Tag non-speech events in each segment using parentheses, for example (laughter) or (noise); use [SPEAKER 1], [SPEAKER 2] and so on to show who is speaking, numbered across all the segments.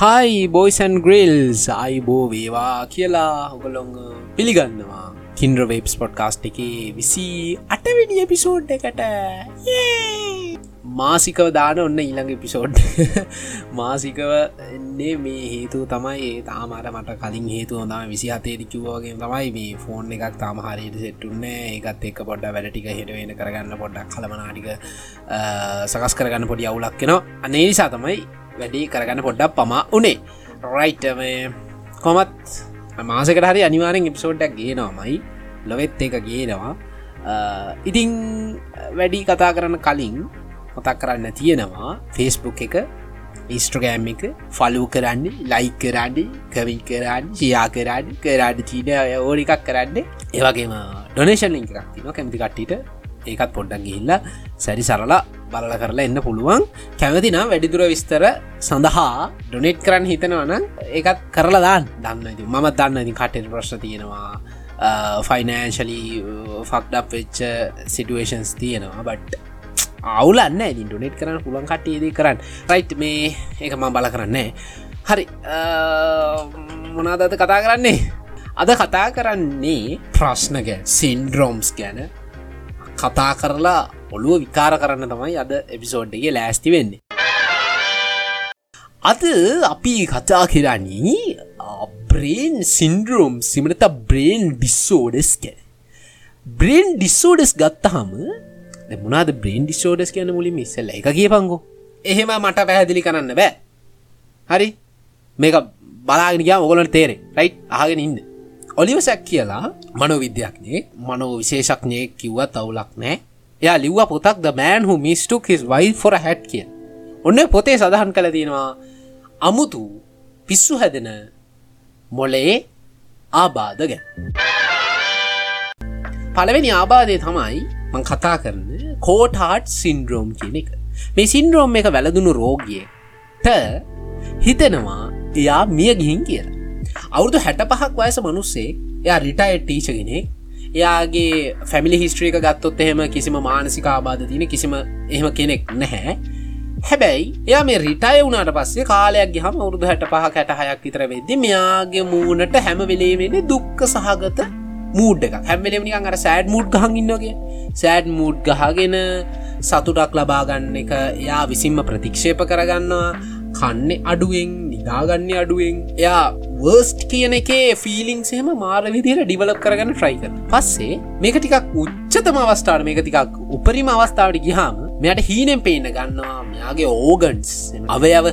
[SPEAKER 1] හයි බෝයිසන් ග්‍රල්ස් අයිබෝ වේවා කියලා හොගලොං පිළිගන්නවා. කින්ඩ්‍ර වෙබ්ස් පොඩ්කාස්ට් එක විසි අටවිඩි එපිසෝඩ් එකට. මාසිකව දාන ඔන්න ඊළඟ පිසෝඩ් (laughs) මාසිකව එන්නේ මේ හේතු තමයි ඒ තාමට මට කලින් හේතු හොඳම විසි හතේදි කිව්වාගේ තමයි මේ ෆෝන් එකක් තාම හරියට සෙට්ටුන්න ඒකත් එක් පොඩ්ඩ වැඩටික හෙටවෙන කරගන්න පොඩ්ඩක් කළමනාටික සකස් කරගන්න පොඩි අවුලක් කෙනවා අනේ නිසා තමයි වැඩි කරගන්න පොඩ්ඩක් පමා උනේ රයිටම කොමත් මාසකට හරි අනිවාරෙන් එපිසෝඩ්ඩක් ගේනවාමයි. ලොවෙත් එක ගේනවා. ඉතිං වැඩි කතා කරන්න කලින් මතක් කරන්න තියෙනවා ෆේස්බුක් එක ඉස්ට්‍රගෑම් එක ෆලූ කරන්න ලයි කරන්න කවි කරන්න ශයා කරන්න කරන්න චීන ඕඩ එකක් කරන්න. ඒවගේම ඩොනේෂන් ලින්ක් එකක් තින කැමති කට්ටිට ඒකත් පොඩ්ඩක් ගිහිල්ල සැරි සරලා බලල කරලා එන්න පුළුවන්. කැමතිනම් වැඩිදුර විස්තර සඳහා ඩොනෙට් කරන්න හිතනවන ඒකත් කරලා දාන්න. දන්න මම දන්න ඉතින් කටට ප්‍රශ්න තියෙනවා. ෆයිනෑන්ශලි ෆක්ඩක් වෙච්ච සිටුවේෂන්ස් තියෙනවා. බට් අවුලන්න ඉ ඩොනෙට් කරන්න පුළන් කටයේද කරන්න. රයිට් මේ ඒක මං බල කරන්නේ. හරි. මොනාදත කතා කරන්නේ? අද කතා කරන්නේ ප්‍රශ්නක සින්ඩ්‍රෝම්ස් ගැන. කතා කරලා ඔළුව විකාර කරන්න තමයි අද එපිසෝඩ්ගේ ලෑස්ති වෙන්නේ. අද අපි කතා කරන්නේ බ්‍රේන් සින්ඩරෝම් සිමනත බ්‍රේන් ඩිස්සෝඩස් කැන බ්‍රේන් ඩිස්සෝඩස් ගත්තහම මොනාද බ්‍රේන් ඩිස්සෝඩස් කියන මුලින් ඉස්සල්ල? එක කිය පංගු එහෙම මට පැහැදිලි කරන්න බෑ. හරි? මේක බලාගෙනගයා ඔගොලට තේරේ රයි් ආගෙන ඉන්න. ඔලිවසැක් කියලා මනෝ විද්‍යයක්නේ මනෝ විශේෂක්නය කිව්වත් අවුලක් නෑ. යා ලිව්ව පොතක් ද මෑන් හු මිස්ටුක් හිස් වයි ෆොර හැට් කිය ඔන්න පොතේ සඳහන් කළ තියෙනවා අමුතු පිස්සු හැදෙන මොලේ ආබාධ ගැන. පළවෙනි ආබාධය තමයි මං කතා කරන කෝටාට් සින්ඩ්‍රෝම් කියන එක. මේ සින්ඩ්‍රෝම් එක වැලදුණු රෝගියට හිතෙනවා එයා මිය ගිහින් කියලා. අවුදු හැට පහක් වයස මනුස්සේ එයා රිටයි ටීචගෙනෙක් එයාගේ ෆැමිලි හිස්ට්‍රීක ගත්තොත් එහෙම කිසිම මානසික ආබාධ තියන කිසිම එහෙම කෙනෙක් නැහැ. හැබැයි එයා මේ රිටය වුණට පස්සේ කාලයක් ගහම අවුරුදු හැට පහ කැට හයක් විතර වෙද්දි මෙයාගේ මූුණට හැම වෙලේ වෙන දුක්ක සහගත මූඩ් එක හැමලෙමනිකන් අර සෑඩ් මුඩ් ගහන් ඉන්නගේ සෑඩ් මුඩ් ගහගෙන සතුටක් ලබාගන්න එක එයා විසින්ම ප්‍රතික්ෂේප කරගන්නවා. කන්නේ අඩුවෙන් නිදාගන්න අඩුවෙන්. එයා වර්ස්ට් කියන එකේ ෆිලිංසේම මාර විදිර ඩිවලප් කරගන්න ට්‍රයික පස්සේ මේක ටිකක් උච්චතම අවස්ථාවට මේක ටිකක් උපරිම අවස්ථාවට ගිහාම මෙයට හීනෙන් පේන්න ගන්නවා. මෙයාගේ ඕගන්ස් අවයව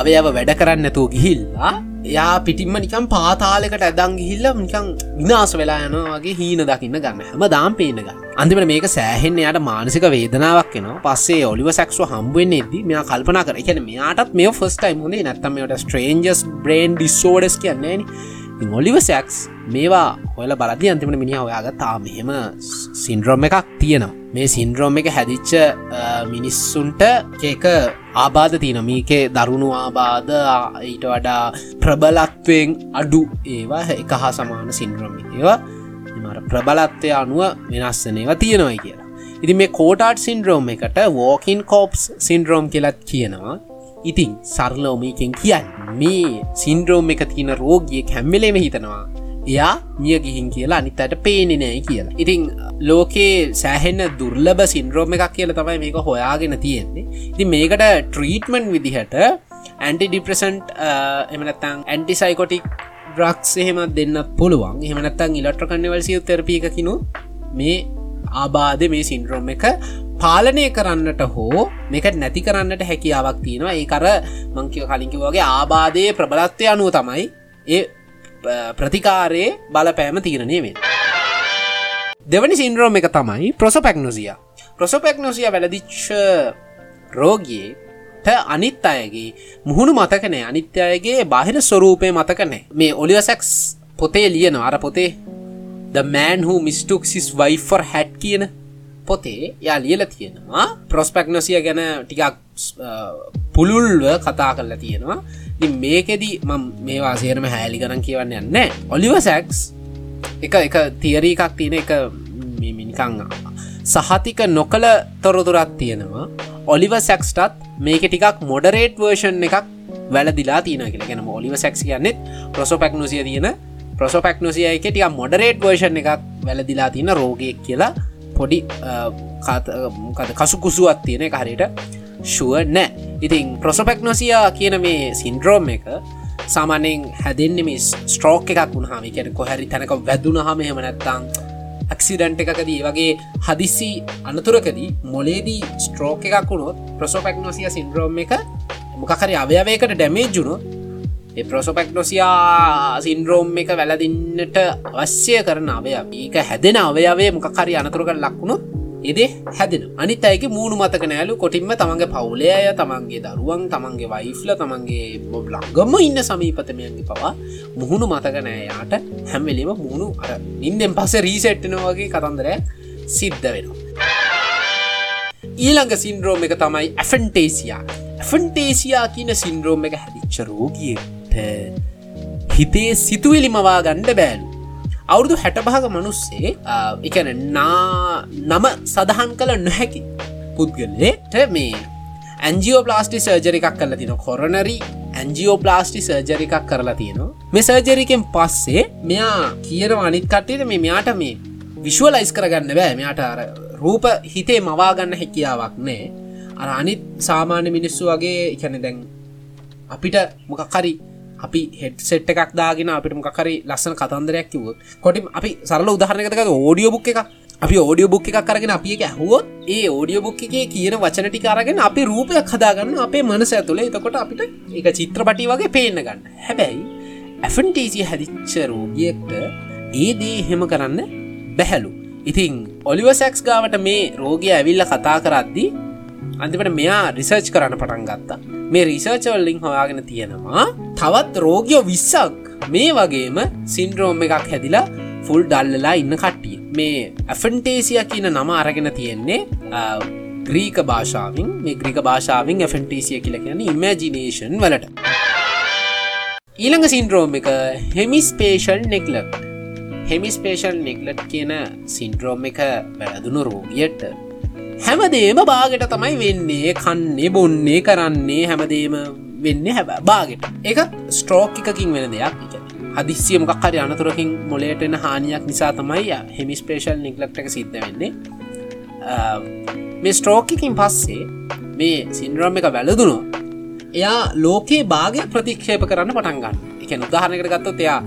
[SPEAKER 1] අවයව වැඩ කරන්න ඇතුව ගිහිල්ලා එයා පිටිම්ම නිකම් පාතාලකට ඇදං ගිහිල්ල නිකං විනාස වෙලා යනවාගේ හීන දකින්න ගන්න. හැම දාම් පේන ගන්න. අන්තිමට මේක සෑහෙන් එයට මානසික වේදනාවක් එනවා. පස්සේ ඔලිව සැක්ව හම්බුවෙන් එද මෙයා කල්පනා කර. එකන මෙයාටත් මේ ෆස්ටයිම් හොඳේ. නැත්තමට ස්ට්‍රේන්ජස් බ්‍රේන්් ඩිස්සෝඩස් කියන්නේ ඔලිව සැක්ස් මේවා හොල බලදි අන්තිමට මිනි ඔයාග තා මෙහෙම සින්ද්‍රෝම් එකක් තියෙනවා. මේ සින්ද්‍රෝම් එක හැදිච්ච මිනිස්සුන්ට ඒක ආබාධ තියන මේකේ දරුණු ආබාධ ඊට වඩා ප්‍රබලත්වයෙන් අඩු ඒවා එක හා සමාන සින්ද්‍රෝම ඒවා මර ප්‍රබලත්වය අනුව වෙනස්සනේවා තියෙනවයි කියලා. ඉති මේ කෝටාට් සින්ද්‍රෝම් එකට වෝකින් කෝප්ස් සින්ද්‍රෝම් කියලත් කියනවා. ඉතින් සරලෝමීකෙන් කියන්න මේ සින්ද්‍රෝම් එක තියෙන රෝගිය කැම්මලේම හිතනවා එයා මිය ගිහින් කියලා අනිත්තට පේනෙනෑ කියලා. ඉතිං ලෝකේ සෑහෙන්න දුර්ලබ සින්ද්‍රෝම එකක් කියල තමයි මේක හොයාගෙන තියෙන්නේ. ඉති මේකට ට්‍රීටමන් විදිහට ඇන්ටි ඩිප්‍රසන්ට් එමනත්තං ඇන්ටිසයිකොටික් ඩ්‍රක්ස් එහෙම දෙන්න පුළුවන්. එහමනත්තං ඉලට්‍රකන්නවල් සිය තෙරපියකිනු මේ ආබාධ මේ සින්ද්‍රෝම් එක පාලනය කරන්නට හෝ මේක නැති කරන්නට හැකියාවක් තියෙනවා. ඒ කර මංකිව කලින්කිව වගේ ආබාධය ප්‍රබලත්වය අනුව තමයි ඒ ප්‍රතිකාරයේ බලපෑම තීරණය වෙන් දෙවනි සින්ද්‍රෝම එක තමයි ප්‍රොසපැක්නොසිය ප්‍රොසොපැක්නොසිය වැලදිච්ච රෝගයේ අනිත් අයගේ මුහුණු මතකනෑ අනිත්‍යයගේ බාහිර ස්වරූපය මතකනෑ මේ ඔලිවසැක්ස් පොතේ ලියන අර පොතේ The man who mistook his wife for hat කියන පොතේ යා ලියල තියෙනවා. ප්‍රොස්පෙක්නොසිය ගැන ටිකක් පුළුල්ව කතා කරලා තියෙනවා. මේකෙදී මම මේවා සේරම හැලි කරන් කියවන්න යන්න ඔලිව සැක්ස් එක එක තියරී එකක් තියෙන එක මිනිකං සහතික නොකළ තොරතුරත් තියෙනවා. ඔලිව සැක්ස්ටත් මේක ටිකක් මොඩරේට් වර්ෂන් එකක් වැලදිලා තියන කියලා. ගැන ඔලිව සැක්ස් කියන්නෙත් ප්‍රසෝපැක්නොසිය තියෙන ප්‍රසෝපැක්නොසිය එක ටික මොඩරේට් වර්ෂන් එකක් වැලදිලා තියෙන රෝගයක් කියලා පොඩි කසුකුසුවත් තියෙන එක හරියට ශුව නෑ. ඉතින් ප්‍රසෝපැක්නොසියා කියන මේ සින්ද්‍රෝම් එක සාමානෙන් හැදෙන්න්න මේ ස්ට්‍රෝක් එකක් වුණහම කියන කොහැරි තැනක වැදුන හම හෙම නැත්තං ඇක්සිඩන්ට් එකකදී වගේ හදිස්සි අනතුරකදී මොලේදී ස්ට්‍රෝක් එකක් වුණොත් ප්‍රසෝපැක්නොසිය සින්ද්‍රෝම් එක මොකහරි අවයවයකට ඩැමේජ්ජුණොත් ඒ ප්‍රසෝපෙක්නොසියා සින්ද්‍රෝම් එක වැලදින්නට අවශ්‍ය කරන අවය ඒක හැදෙන අවයාවේ මොකහරි අනතුරකට ලක්වුණොත් එදේ හැදෙන. අනිත් අයගේ මූුණු මතක නෑලු කොටින්ම තමන්ගේ පවුලය අය තමන්ගේ දරුවන් තමන්ගේ වයිෆ්ල තමන්ගේ බොබ්ලංගම ඉන්න සමීපතමයන්ගේ පවා මුහුණු මතක නෑයාට හැම්වෙලීම මුණු අර ඉන්දෙන් පස රීසෙට්ටන වගේ කතන්දරය සිද්ධ වෙනවා. ඊළඟ සින්ද්‍රෝම එක තමයි ඇෆන්ටේසියා ඇෆන්ටේසියා කියන සින්ද්‍රෝම එක හැදිච්ච රෝගියට හිතේ සිතුවිලි මවා ගණ්ඩ බෑලු. අවුරුදු හැටභාග මනුස්සේ එකන නා නම සඳහන් කළ නොහැකි පුද්ගලට මේ ඇන්ජියෝ ප්ලාස්ටි සර්ජරි එකක් කරලා තින කොරනරි ඇන්ජියෝ ප්ලාස්ටි සර්ජරි එකක් කරලා තියෙනවා. මේ සර්ජරිකෙන් පස්සේ මෙයා කියන අනිත් කට්ටේට මේ මෙයාට මේ විශ්වලයිස් කරගන්න බෑ. මෙයාට අර රූප හිතේ මවාගන්න හැකියාවක් නෑ. අර අනිත් සාමාන්‍ය මිනිස්සු වගේ එකන දැන් අපිට මොකක්කරි අපි හෙට සෙට් එකක් දාගෙන අපිට මොකරි ලස්සන කතන්දරයක් කිවොත් කොටි අපි සරල උදාහරනකතක ඕඩියෝ බුක් එක අපි ඕඩියෝ බුක් එකක් කරගෙන අපි එක ඇහුවොත් ඒ ඕඩියෝ බුක් එකේ කියන වචනටි කරගෙන අපි රූපයක් හදාගන්න අපේ මනස ඇතුළේ එතකොට අපිට එක චිත්‍රපටි වගේ පේන්න ගන්න. හැබැයි ඇෆන්ටේසිය හැදිච්ච රෝගියෙක්ට ඒ දේ හෙම කරන්න බැහැලු. ඉතිං ඔලිවසැක්ස් ගාවට මේ රෝගය ඇවිල්ල කතා කරද්දී අන්තිමට මෙයා රිසර්ච් කරන්න පටන් ගත්තා. මේ රිසර්චවල්ලිං හොයාගෙන තියෙනවා තවත් රෝගියෝ විස්සක්. මේ වගේම සින්ද්‍රෝම් එකක් හැදිලා ෆුල් ඩල්ලලා ඉන්න කට්ටිය. මේ ඇෆන්ටේසිය කියන නම අරගෙන තියෙන්නේ ග්‍රීක භාෂාවින්. මේ ග්‍රික භාෂාවින් ඇෆන්ටේසිය කියල කියන ඉමජිනේෂන් වලට. ඊළඟ සින්ද්‍රෝම් එක හෙමිස්පේෂල් නෙක්ලක් හෙමිස්පේෂල් නෙක්ලට් කියන සින්ද්‍රෝම් එක වැරදුණු රෝගියට හැමදේම බාගෙට තමයි වෙන්නේ කන්නේ බොන්නේ කරන්නේ හැමදේම වෙන්න හැබ බාගෙට. එක ස්ට්‍රෝක් එකකින් වෙන දෙයක්. හදිසිය මොකක් හරි අනතුරකින් මොලේට එන හානියක් නිසා තමයි හෙමිස්පේෂල් නිගලක්ට එක සිද්ධ වෙන්නේ. මේ ස්ට්‍රෝකකින් පස්සේ මේ සින්ද්‍රම් එක වැලදුණු එයා ලෝකයේ භාගය ප්‍රතික්ෂේප කරන්න පටන්ගන්න එක උදාහරණකට ගත්තොත් එයා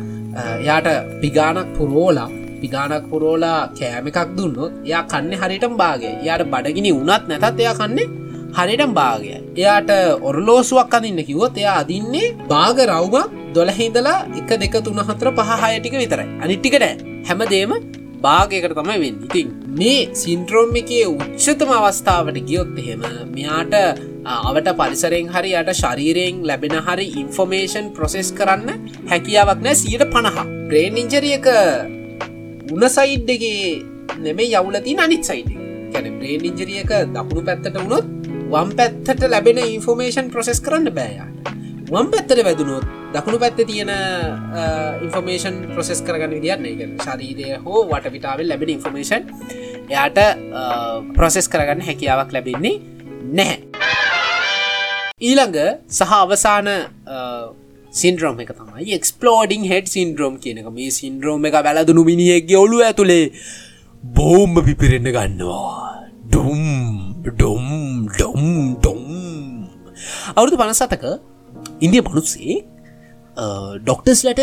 [SPEAKER 1] යාට පිගානක් පුරෝලා පිගානක් පුරෝලා කෑම එකක් දුන්නොත් එයා කන්න හරිටම් භාගය යාට බඩගිනි වනත් නැතත් එයා කන්නේ හරිටම් භාගය එයාට ඔරලෝසුවක් අදින්න කිවොත් එයා අදින්නේ භාග රව්මක් දොලහිදලා එක දෙක තුන හතර පහහයටික විතරයි. අනිට්ටිකට හැමදේම භාගයකට තමයි වෙන්න. ඉතින් මේ සින්ට්‍රෝම් එකේ උච්චතම අවස්ථාවට ගියොත් එහෙම මෙයාට අවට පරිසරෙන් හරි යට ශරීරයෙන් ලැබෙන හරි ඉන්ෆෝමේෂන් ප්‍රොසෙස් කරන්න හැකියාවක් නෑ. සියට පණහා බ්‍රේන් ඉංජරියක උන සයිඩ්ඩගේ නෙමේ යවුලති අනිත් සයිඩ් කැන බ්‍රේන් ඉංජරියක දකුණු පැත්තට වුණොත් වම් පැත්තට ලැබෙන ඉන්ෆෝමේෂන් ප්‍රොසෙස් කරන්න බෑයාට වම් පැත්තට වැදුනොත් දකුණු පැත්ත තියෙන ඉන්ෆර්මේෂන් ප්‍රොසෙස් කරගන්න විදින්න එක ශරීරය හෝ වටපිටාවල් ලැබෙන ඉන්ෆර්මේෂන් එයාට ප්‍රොසෙස් කරගන්න හැකියාවක් ලැබෙන්නේ නැහැ. ඊළඟ සහ අවසාන සින්ද්‍රෝම එක තමයි. එක්ස්පලෝඩිං හෙඩ් සින්ද්‍රෝම් කියනක මේ සින්ද්‍රෝම එක වැලදුණු මිනිහෙක්ගේ ඔලු ඇතුළේ බෝම්බ පිපිරෙන්න්න ගන්නවා. ඩුම් ඩොම් ඩොම් ඩොම්. අවුරුදු පනසතක ඉන්දිය මනුස්සේ ඩොක්ටස්ලට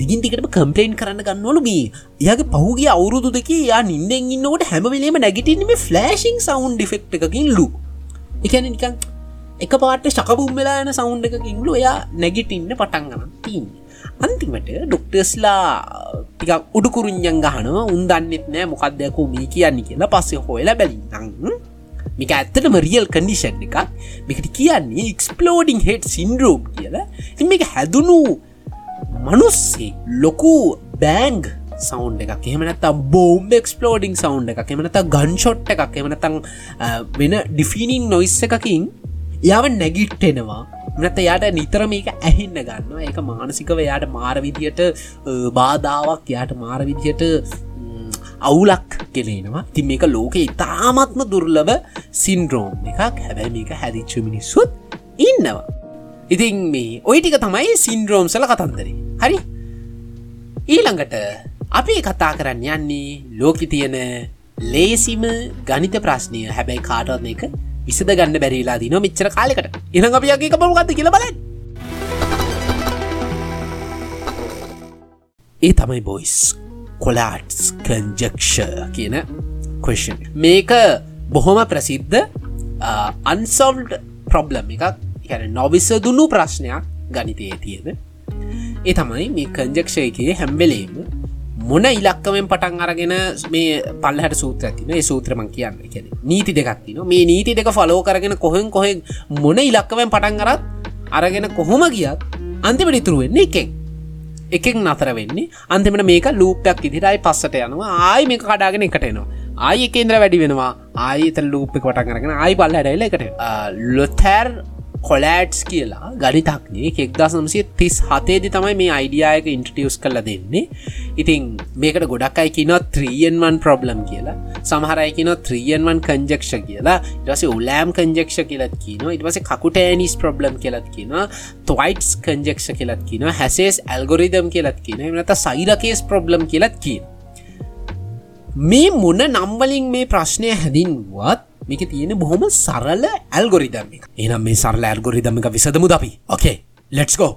[SPEAKER 1] දිගින්ටිකට කම්පලේන් කරන්න ගන්නවලු මේ. එයාගේ පහුගේ අවුරුදු දෙක යා නින්දෙන් ඉන්නවට හැමවෙලේම නැගිටිනීම ෆලෑශිං සවන්් ඩිෆෙක්් එකකින් ලු. එකන නිකන් එක පාට ශකබුම් වෙලා යන සවුන්් එකකින්ලු එයා නැගිටින්න පටන් ගන්න තින් අන්තිමට ඩොක්ටර්ස්ලා ටික උඩුකුරුන්යන් ගහනවා උන්දන්නෙත් නෑ මොකක්දයකු මේ කියන්නේ කියලා පස්සේ හොයලා බැලින්නං මේක ඇත්තටම රියල් කඩිෂන් එකක්. මේකට කියන්නේ එක්ස්පලෝඩිං හෙට් සින්රෝම් කියලා. ති මේක හැදුණු මනුස්සේ ලොකු බෑංග සෞන්් එකක්. එහමනත බෝම් එක්ස්පලෝඩිං සෞන්් එකක්. එමනත ගන්ෂොට් එකක්. එමනතං වෙන ඩිෆිනිින් නොයිස් එකකින් යාව නැගිට්ටෙනවා. නත යාට නිතර මේක ඇහින්න ගන්න ඒක මානසිකව යාට මාරවිදියට බාධාවක් යාට මාරවිදියට අවුලක් කෙලෙනවා. ති මේක ලෝක ඉතාමත්ම දුර්ලබ සින්ද්‍රෝම් එකක්. හැබැයි මේක හැදිච්ච මිනිස්සුත් ඉන්නවා. ඉතින් මේ ඔයි ටික තමයි සින්ද්‍රෝම් සල කතන්දරේ. හරි? ඊළඟට අපි කතා කරන්න යන්නේ ලෝකි තියෙන ලේසිම ගනිත ප්‍රශ්නය. හැබැයි කාටවත් එක විසද ගන්න බැරිලා දින මෙච්චර කාලෙකට. ඉන අපියගේ කපුගත්ත කියල බලන්න. ඒ තමයි බොයිස් කොලාට්ස් කන්ජක්ෂ කියන කෂන් මේක බොහොම ප්‍රසිද්ධ අන්සල්ඩ් ප්‍රොබ්ලම් එකක්. ැන නොවිසදුුණු ප්‍රශ්නයක් ගනිතයේ තියෙන. ඒ තමයි මේ කංජක්ෂයකයේ හැම්වෙලේම මොන ඉලක්කමෙන් පටන් අරගෙන මේ පල්ලහට සූත්‍ර ඇතින ඒ සූත්‍රමන් කියන්න. කියන නීති දෙකක්තින මේ නීති දෙක ෆලෝ කරගෙන කොහෙන් කොහෙ මොන ඉලක්කමෙන් පටන් කරත් අරගෙන කොහොම ගියත් අන්තිමට ඉතුරු වෙන්නේ එකෙන්. එකෙක් නතර වෙන්නේ අන්තිමට මේක ලූපයක් ඉදිරයි පස්සට යනවා. ආයි මේ කඩාගෙන එකටනවා ආය කේන්ද්‍ර වැඩි වෙනවා. ආයත ලූප්පි කොටන් කරගෙන ආයි පල්ල ඩයිල එකට ලොතැර් කොලෑට්ස් කියලා ගනිතක්නේ එක්දස් නම්සිය තිස් හතේදි තමයි මේ අයිඩියයක ඉන්ට්‍රියස් කල දෙන්නේ. ඉතින් මේකට ගොඩක් අයි කියන 3න්1 ප්‍රබ්ලම් කියලා. සමහරයි කියන 3න්1 කංජක්ෂ කියලා. ඉටස උලෑම් කංජක්ෂ කියලත් කියන ඉටවස කකුටෑනිස් ප්‍රබ්ලම් කියලත් කියන තොයිටස් කංජක්ෂ කියලත් කියන හැසේස් ඇල්ගොරිදම් කියලත් කියන නත සයිරකේස් ප්‍රබ්ලම් කියලත් කියන මේ මොන නම්වලින් මේ ප්‍රශ්නය හැදින්වත් මේක තියෙන බොහොම සරල ඇල්ගොරිදම් එක. එනම් මේ සරල ඇල්ගොරිදම එක විසදමු අපි? ඕකේ ලෙට්ස්කෝ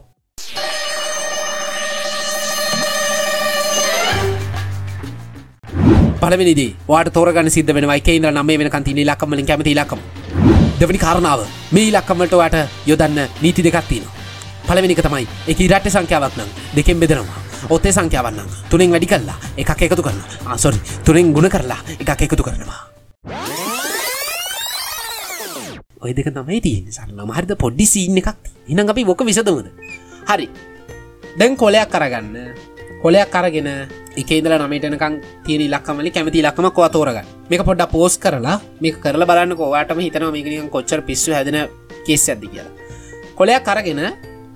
[SPEAKER 1] පලවෙනිදී වාට තෝරගන්න සිද්ධ වෙන එකයින්ද නම්ේ වෙන කන්තින ලක්කමලින් කැමති ලක්කම දෙවනි කාරණාව මේ ලක්කමට වාට යොදන්න නීති දෙකත්තින පලවෙනික තමයි එක රට්ට සංඛ්‍යාවක් නම් දෙකෙන් බෙදෙනවා. ඔත්තේ සංඛ්‍යාවන්නම් තුනෙන් වැඩි කල්ලා එකක් එකතු කරන්න ආසොරි ah, තුනෙන් ගුණ කරලා එකක් එකතු කරනවා. ඔය දෙක තමයි තියෙන සරලම හරිද? පොඩ්ඩි සීන් එකක් ඉනම් අපි බොක විසදමද හරි. දැන් කොලයක් කරගන්න කොලයක් කරගෙන එකේදල නමටනකං තිය ලක්කමලි කැමති ලක්කම කොව තෝරග මේක පොඩ්ඩ පෝස් කරලා මේ කරල බලන්න කෝවාටම හිතන මේකනික කොච්චර පිස්සු හැදෙන කෙස් ඇදදි කියලා. කොලයක් කරගෙන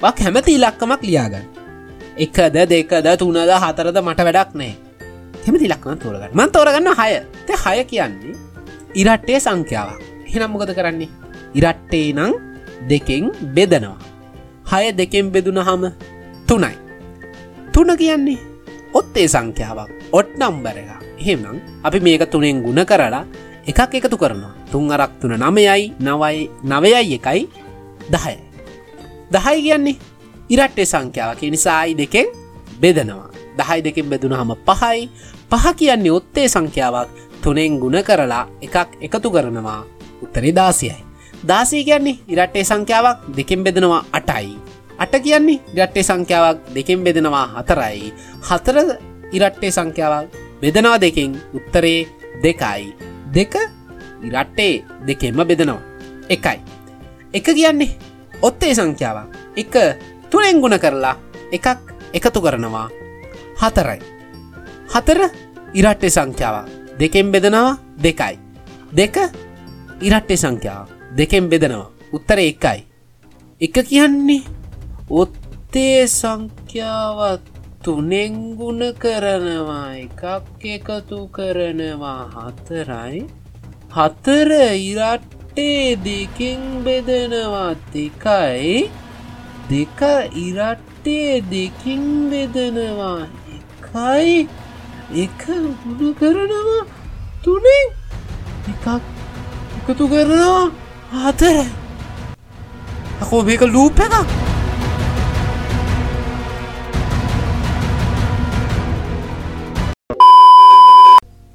[SPEAKER 1] වක් හැමති ඉලක්කමක් ලියාගන්න. එකද දෙකද තුනද හතරද මට වැඩක් නෑ හෙමති ලක්කම තෝරගන්න. මන් තෝරගන්න හය. තේ හය කියන්නේ ඉරට්ටේ සංඛ්‍යාවක්. හෙනම්මොකද කරන්නේ? ඉරට්ටේ නං දෙකෙන් බෙදනවා. හය දෙකෙන් බෙදුන හම තුනයි. තුන කියන්නේ ඔත්තේ සංඛ්‍යාවක්. ඔට් නම්බර එක එහෙමනම් අපි මේක තුනෙන් ගුණ කරලා එකක් එකතු කරනවා. තුන් අරක් තුන නමයයි නවයි නවයයි එකයි දහය දහයි කියන්නේ ඉරට්ටේ සංඛ්‍යාවක්. නිසායි දෙකෙන් බෙදනවා. දහයි දෙකින් බෙදුන හම පහයි. පහ කියන්නේ ඔත්තේ සංඛ්‍යාවක්. තුනෙන් ගුණ කරලා එකක් එකතු කරනවා. උත්තරේ දාසියයි. දාසී කියන්නේ ඉරට්ටේ සංඛ්‍යාවක් දෙකෙන් බෙදෙනවා අටයි. අට කියන්නේ ඉරට්ටේ සංඛ්‍යාවක් දෙකෙන් බෙදෙනවා හතරයි. හතර ඉරට්ටේ සංඛ්‍යාවක් බෙදනවා දෙකින් උත්තරේ දෙකයි. දෙක ඉරට්ටේ දෙකෙන්ම බෙදනවා. එකයි. එක කියන්නේ ඔත්තේ සංඛ්‍යාවක්. එක තුනෙන් ගුණ කරලා එකක් එකතු කරනවා හතරයි. හතර ඉරට්ටේ සංඛ්‍යාවක්. දෙකෙන් බෙදනවා දෙකයි. දෙක ඉරට්ටේ සංඛ්‍යාවක්. දෙකෙන් බෙදනවා. උත්තර එකයි. එක කියන්නේ ඔත්තේ සංඛ්‍යාවත් තුනෙංගුණ කරනවා එකක් එකතු කරනවා. හතරයි. හතර ඉරට්ටේ දෙකින් බෙදනවත් එකයි දෙක ඉරට්ටේ දෙකින් බෙදනවා. එකයි. එක ගුණ කරනවා. තුනෙන් එකක් එකතු කරනවා. හතර. අකෝ මේක ලූප එක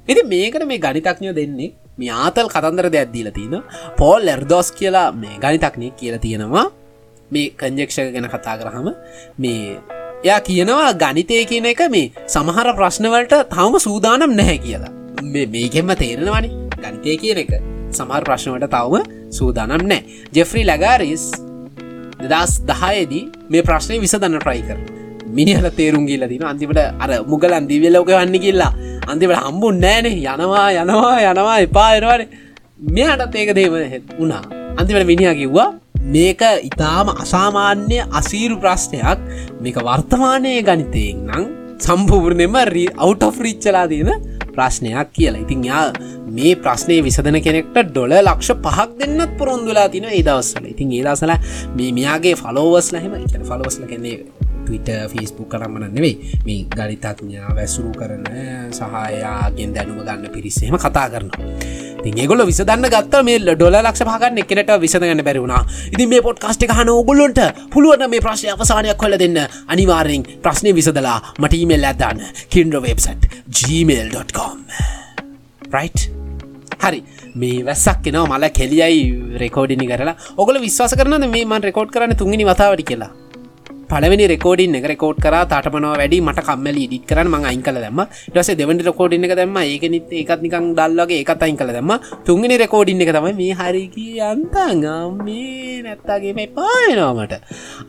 [SPEAKER 1] එති මේකට මේ ගනිතක්ඥය දෙන්නේ මේ ආතල් කතන්දර දෙයක් දීලා තියෙන පෝල් ලැර්දෝස් කියලා මේ ගනිතක්නය කියලා තියෙනවා. මේ කංජක්ෂක ගැන කතා කරහම මේ එයා කියනවා ගනිතය කියන එක මේ සමහර ප්‍රශ්නවලට තවම සූදානම් නැහැ කියලා. මේකෙන්ම තේරෙනවානි ගනිතය කියන එක. සමහර ප්‍රශ්නවට තවම සූදානම් නෑ ජෙෆ්‍රි ලගාරිස් දෙදස් දහයේදී මේ ප්‍රශ්නය විසදන්න ට්‍රයි කර මිනිහල තේරුම්ගිල්ල දින අන්තිමට අර මුගල අන්දිවිල්ලෝක වන්න කිල්ලා. අන්තිමට හම්බුන් නෑනේ යනවා යනවා යනවා එපා එනවාන මෙයාටත් ඒක දේම වුණා. අන්තිමට මිනිහා කිව්වා මේක ඉතාම අසාමාන්‍ය අසීරු ප්‍රශ්නයක්. මේක වර්තමානය ගනිතයෙන් නම් සම්පූර්ණයම අවුට ෆ්‍රීච්චලා තියෙන ප්‍රශ්නයක් කියලා. ඉතින් යා මේ ප්‍රශ්නය විසදන කෙනෙක්ට ඩොල ලක්ෂ පහක් දෙන්නත් පුරොන්දුලා තින ඒ දවස්සල ඉතින් ඒදසල මේ මෙයාගේ ෆලෝවස් ලහෙම එක ෆලෝස්ල කෙන්නේ ටවිට ෆිස්බුක් කරමන නෙවෙයි. මේ ගනිතත්ඥා වැසුරු කරන සහයාගෙන් දැනුම ගන්න පිරිස්සේම කතා කරනවා. ඒගොල විසදන්න ගත්ත මේ ඩොල ලක්ෂ පහගන්න එකට විසඳගන්න බැරිවුණා ඉති මේ පොට් කාස්ට් හන ඔගුල්ලොන්ට පුළුවන මේ ප්‍රශ්නය අවසානයක් කොල දෙන්න. අනිවාරෙන් ප්‍රශ්නය විසදලා මටීමෙල් ඇදන්න කින්ඩ වෙබ්සට් gmail.com රයිට් හරි. මේ වැස්සක් කෙනවා මල කෙලියයි රෙකෝඩිනි කරලා. ඔගල විශ්වාස කරන මේ මන් රෙකෝඩ් කරන්න තුන්ගනි වතාවට කියලා? පලවෙනි රෙකෝඩින් එක රෙකෝඩ් කර තාටමනව වැඩි මට කම්මල ඉඩිත් කරන ම අයින් කල දම ටස දෙවනි රකෝඩින් එක දම ඒකනිත් ඒකත් නිකං දල්ලගේ එකත් අයින් කල දම තුන්ගනි රෙකෝඩින් එක තම මේ හරිකි අන්තගම් මේ නැත්තාගේ මේ පායනවාමට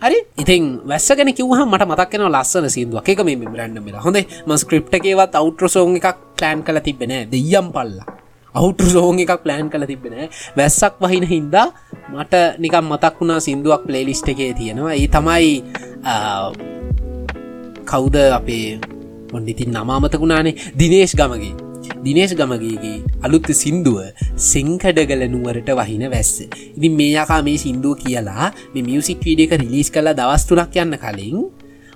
[SPEAKER 1] හරි? ඉතින් වැස්සගෙන කිවහ මට මතක්කන ලස්සන සිදුවක් එක මේ බ්‍රන්ඩ්මලා හොඳේ ම ස්ක්‍රප්ටකේවත් අවට්‍රසෝන් එකක් ප්ලෑන් කල තිබෙන දෙයම් පල්ලා අවුටු සෝන් එකක් ප්ලෑන් කළ තිබෙන වැස්සක් වහින හින්දා මට නිකම් මතක් වුණා සිින්දුවක් ප්ලේලිස්ට එකේ තියෙනවා. ඒ තමයි කවුද අපේ ඔොන්ඩිතින් නමාමතකුණානේ දිනේශ් ගමගේ. දිනේශ් ගමගේගේ අලුත් සින්දුව සෙංකඩගල නුවරට වහින වැස්ස. ඉතින් මේයකා මේ සින්දුව කියලා මේ මියසික් වීඩ එක රිලිස් කලා දවස්තුනක් යන්න කලින්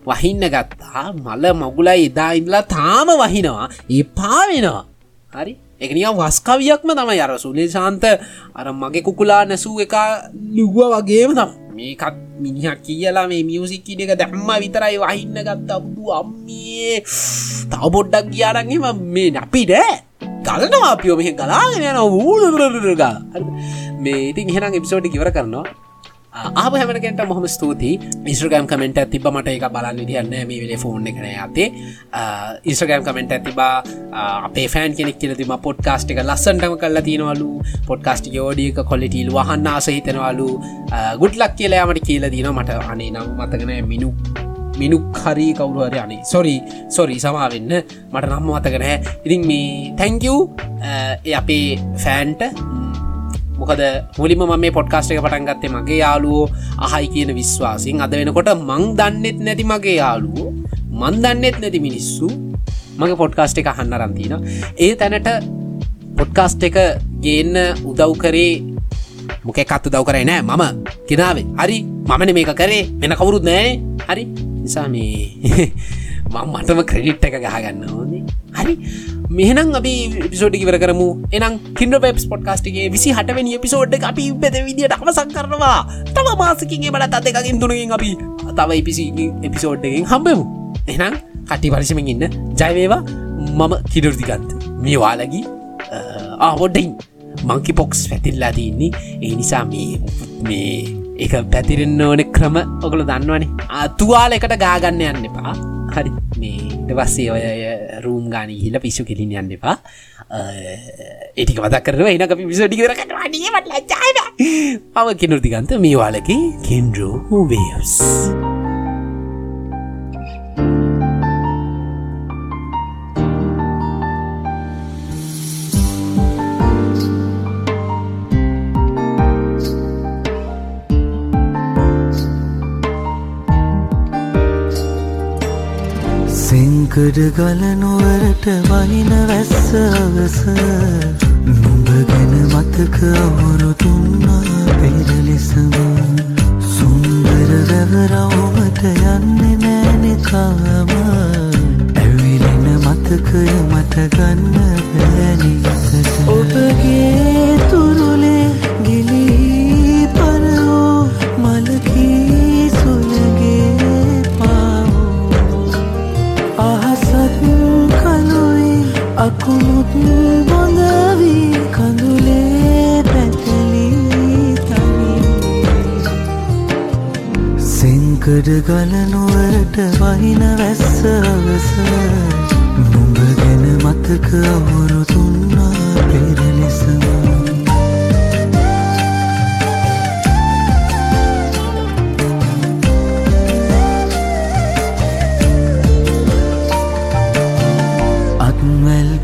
[SPEAKER 1] වහින්න ගත්තා. මල මගුලා එදා ඉදලා තාම වහිනවා. ඒ පාවෙනවා හරි? එකනිය වස්කවියක්ම තම යර සුලේ ශාන්ත අර මගේ කුකුලා නැසූ එක ලිව්ව වගේම තම් මේකත් මිනිහ කියලා මේ මියසික්කිඩ එක දැම්ම විතරයි වහින්න ගත්ත. අබ්දු අම්මියේ. තව පොඩ්ඩක් කියාරන්ගේම මේ අපිට ගලනවා අපියෝ මෙහ කලාගෙන යන ඌලග මේ ඉතින් හෙනම් එපිසෝඩි කිවර කරනවා. ආප හැමනකට මොහම ස්තුතියි. ඉස්ට්‍රගම් කමෙන්ට තිබ මට එක බලන්න විදින්න මේ වෙලේ ෆෝන් එකන ඇතේ ඉස්ට්‍රගම් කමෙන්ට ඇතිබා අපේ ෆෑන් කෙනෙක් කියල තිම පොඩ්කාස්ට් එක ලස්සන්ටම කල්ලා තියෙනවලු. පොඩ්කාස්ට් යෝඩියක කොලිටීල් වහන්න ආස හිතනවලු. ගුඩ්ලක් කියලයාමට කියල දීන මට අනේ නම් මතකන මිනු මිනුක් හරි කවුරුහරි අනේ. සොරි සොරි සමාවෙන්න මට නම් මතකනෑ ඉතින් මේ තැංකව් අපේ ෆෑන්ට මොකද මුලිම මේ පොඩ්කාස්ට එක පටන්ගත්තේ මගේ යාලුවෝ අහයි කියන විශ්වාසින් අද වෙනකොට මං දන්නෙත් නැති මගේ යාලුවෝ මන් දන්නෙත් නැති මිනිස්සු මගේ පොඩ්කාස්ට එක අහන්න රන්තින ඒ තැනට පොඩ්කාස්ට එක ගේන්න උදව් කරේ මොක කත්තු දව් කරයි නෑ මම. කෙනාවේ. හරි. මමන මේක කරේ. වෙන කවුරුත් නෑ. හරි. නිසා මේ මං (laughs) මටම ක්‍රඩිට් එක ගහගන්න ඕනේ. හරි. මෙහනම් අපි පිසෝඩි කිවර කරමු. එනම් කින්ඩ වෙබ් පොඩ්කාස්ටගේ විසි හටවනි පිසෝඩ් අපි බෙද විදිට අවසක් කරනවා. තම මාසකින්ගේ බලත් අත එකකින් තුනකින් අපි තව පිසි එපිසෝඩ්ඩගෙන් හම්බෙමු. එනම් කටි පරිසමෙන් ඉන්න. ජයවේවා මම කිඩුර්දිගන්ත මේ වාලගී ආහොඩ්ඩයින් මංකි පොක්ස් පැතිල්ලා තින්නේ ඒ නිසා මේ මේ එක පැතිරෙන්න්න ඕන ක්‍රම ඔකළ දන්නවනේ. අතුවාල එකට ගාගන්න යන්න එපා. හරි. මේ පස්සේ ඔය රූම් ගාන හිල පිස්සු කෙලින් යන්න එපා. ඒටික මදක් කරව එන අපි පිසෝඩි කරකට වඩීමට ලච්චාය අව කෙනුෘතිගන්ත මේ වාලකි කෙන්ඩරෝ වේස්.
[SPEAKER 2] සිංකඩ ගලනුවරට වහින වැස්ස අවස. නුඹ ගැන මතක අවුරු තුන්නා පෙරලෙසම සුන්දර වැවරවමට යන්නේ නෑනෙකාම ඇවිලෙන මතකය මට ගන්න බෑනිසට ඔබගේ තුරුලේ ගිලී අකුණුත් බොඳවී කඳුලේ පැතලී තනි. සෙංකඩ ගලනුවරට වහින වැස්ස අවස නුඹ ගැන මතක අවුරු තුන්නා පෙරලෙසම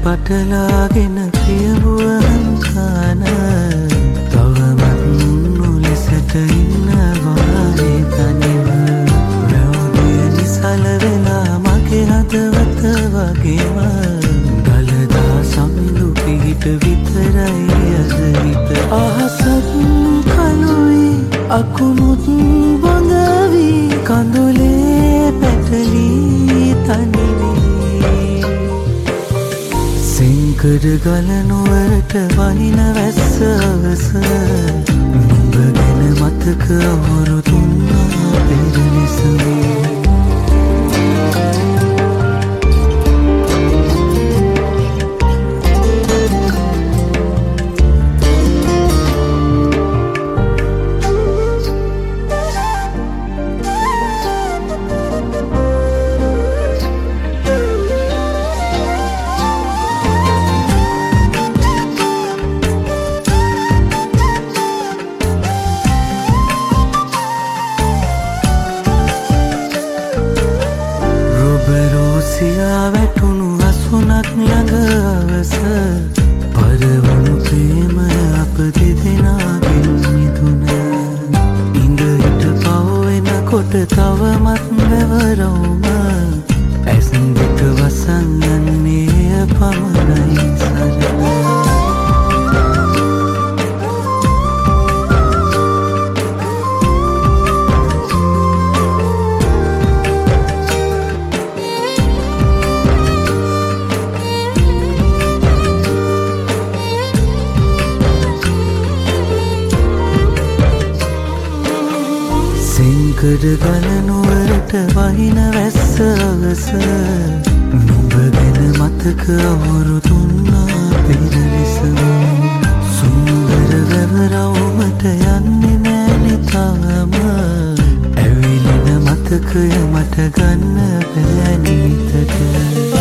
[SPEAKER 2] අත්වැල් පටලාගෙන ප්‍රියවුවහන්කාන තවමත් නොලෙසට ඉන්නවානේ තනිව. රැව්දිය නිසල වෙලා මගේ හදවත වගේම. දළදා විතරයි අදවිත අහසත් කනුයි අකුමුත් සිංකඩ ගලනුවරට වහින වැස්ස අවස නුඹ ගැන මතක අවුරු තුන්නා පෙරනිසවී සිංකඩ ගලනුවරට වහින වැස්ස අවස නුඹ ගැන මතක අවුරු තුන්නා පෙරලෙසව සුන්දර වැවරවුමට යන්නේ නෑනෙතාම ඇවිලෙන මතකය මට ගන්න බෑනිතට